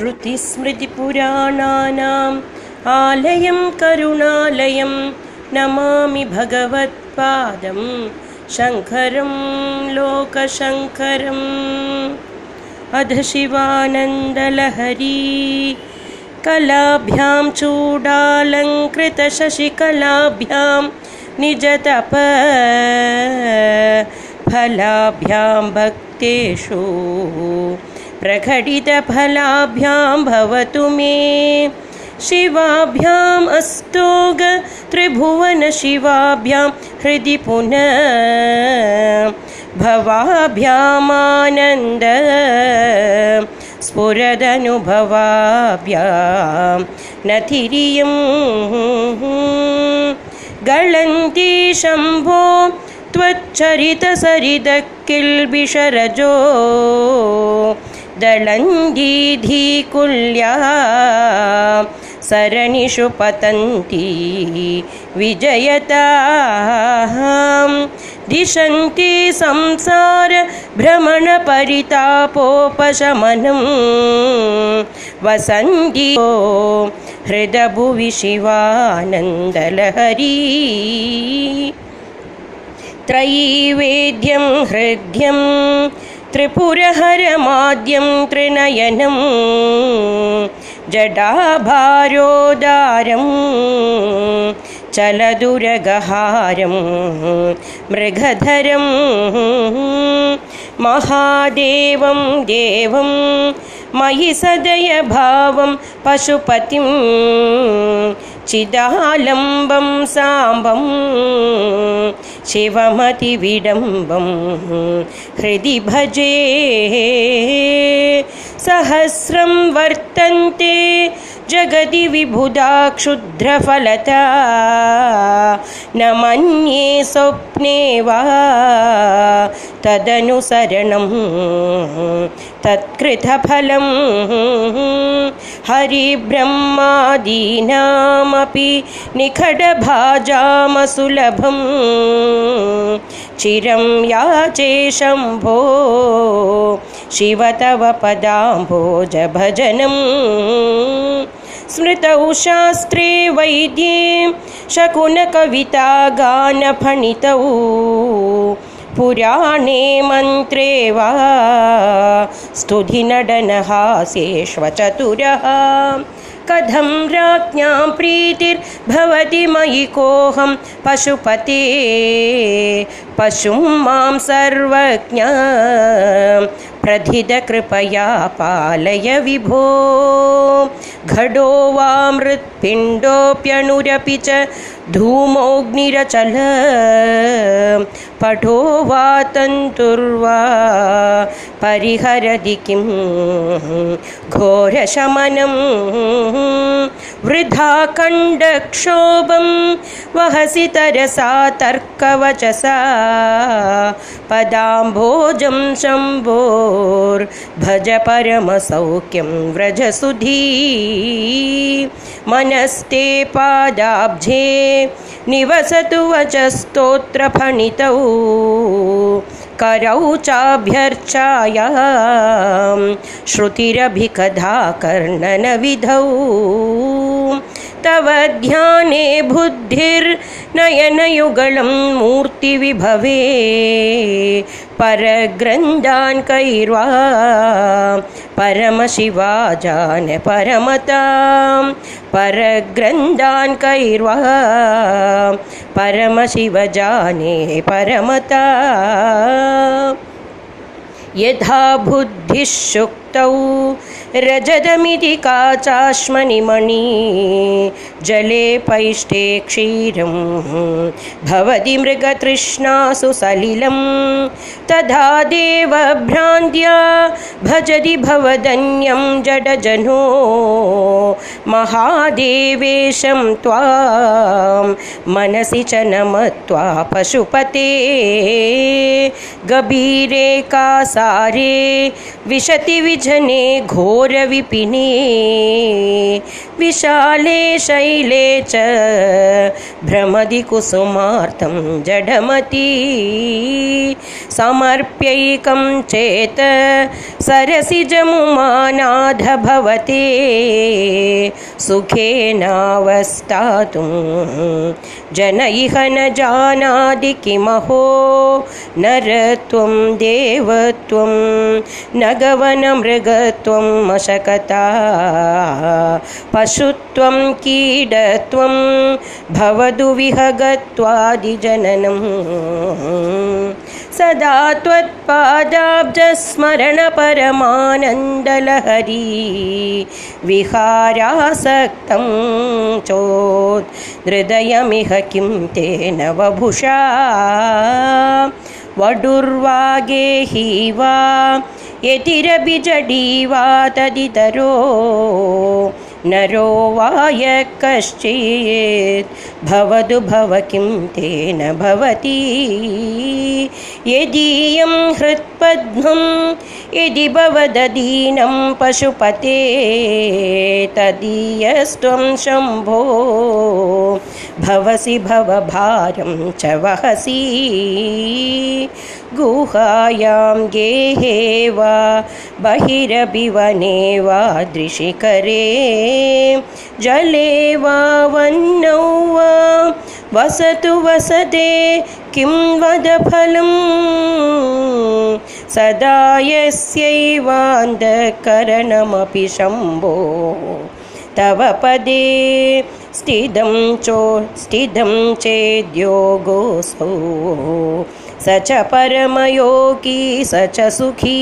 श्रुतिस्मृतिपुराणानाम् आलयं करुणालयं नमामि भगवत्पादं शङ्करं लोकशङ्करम् अधशिवानन्दलहरी कलाभ्यां चूडालङ्कृतशशिकलाभ्यां निजतप फलाभ्यां भक्तेषु प्रकटितफलाभ्यां भवतु मे। शिवाभ्याम् अस्तोग त्रिभुवनशिवाभ्यां हृदि पुनः। भवाभ्यामानन्द। स्फुरदनुभवाभ्यां नथिरियं। गळन्ति शम्भो त्वच्चरितसरिदकिल्बिषरजो दलन्दीधिकुल्या सरणिषु पतन्ति विजयताः। दिशन्ति संसारभ्रमणपरितापोपशमनं वसन्ति हृदभुवि शिवानन्दलहरी। त्रयीवेद्यं हृद्यं त्रिपुरहरमाद्यं त्रिनयनं जडाभारोदारं चलदुरगहारं मृगधरं महादेवं देवं मयि सदयभावं पशुपतिं चिदालम्बं साम्बं शिवमतिविडम्बं हृदि भजे सहस्रं वर्तन्ते जगति विबुधा क्षुद्रफलता न मन्ये स्वप्ने वा तदनुसरणं तत्कृतफलं हरिब्रह्मादीनामपि निखडभाजामसुलभं चिरं याचे शम्भो शिव तव पदाम्भोजभजनम् स्मृतौ शास्त्रे वैद्ये शकुनकविता गानफणितौ पुराणे मन्त्रे वा स्तुधिनडनहासेष्वचतुरः कथं राज्ञां प्रीतिर्भवति मयि कोऽहं पशुपते। पशुं मां सर्वज्ञ। प्रथितकृपया पालय विभो। घटो वा मृत्पिण्डोऽप्यणुरपि च धूमोऽग्निरचल पठो वा तन्तुर्वा परिहरति किं? घोरशमनं। वृथा खण्डक्षोभं वहसि तरसा तर्कवचसा। पदाम्भोजं शम्भोर्भज परमसौख्यं व्रजसुधी। मनस्ते पादाब्जे निवसतु वचस्तोत्रफणितौ करौ चाभ्यर्चायां श्रुतिरभिकधा कर्णनविधौ तव ध्याने बुद्धिर्नयनयुगलं मूर्तिविभवे परग्रन्थान् कैर्वा परमशिवा जान परमतां। परग्रन्थान् कैर्वा परमशिव जाने परमता यथा बुद्धिः शुक्तौ। रजतमिति काचाश्मनिमणि जले पैष्ठे क्षीरं। भवति मृगतृष्णासु सलिलं। तथा देवभ्रान्त्या भजति भवदन्यं जडजनो। महादेवेशं त्वां मनसि च नमत्वा पशुपते गभीरे कासारे विशति विजने घोर घोरविपिने विशाले शैले च भ्रमदि कुसुमार्थं जडमती। समर्प्यैकं चेत् सरसि जमुमानाध भवते। सुखेनावस्थातुं जन इह न जानादि किमहो नरत्वं देवत्वं न गवनमृगत्वं मशकता पशुत्वं कीडत्वं भवतु विहगत्वादिजननम् सदा त्वत्पादाब्जस्मरणपरमानन्दलहरी विहारासक्तं चोत् हृदयमिह किं तेन वभुषा वडुर्वागेहि वा यतिरभिजडी वा तदितरो। नरो वा यः कश्चित् भवतु भव किं तेन भवति। यदीयं हृत्पद्मं यदि भवदधीनं पशुपते तदीयस्त्वं शम्भो। भवसि भवभारं च वहसि गुहायां गेहे वा बहिरभिवने वा दृशिकरे जले वा वन्नौ वा वसतु वसते किं वद फलम्? सदा यस्यैवान्धकरणमपि शम्भो। तव पदे स्थितं चो स्थितं चेद्योगोऽसौ स च परमयोगी स च सुखी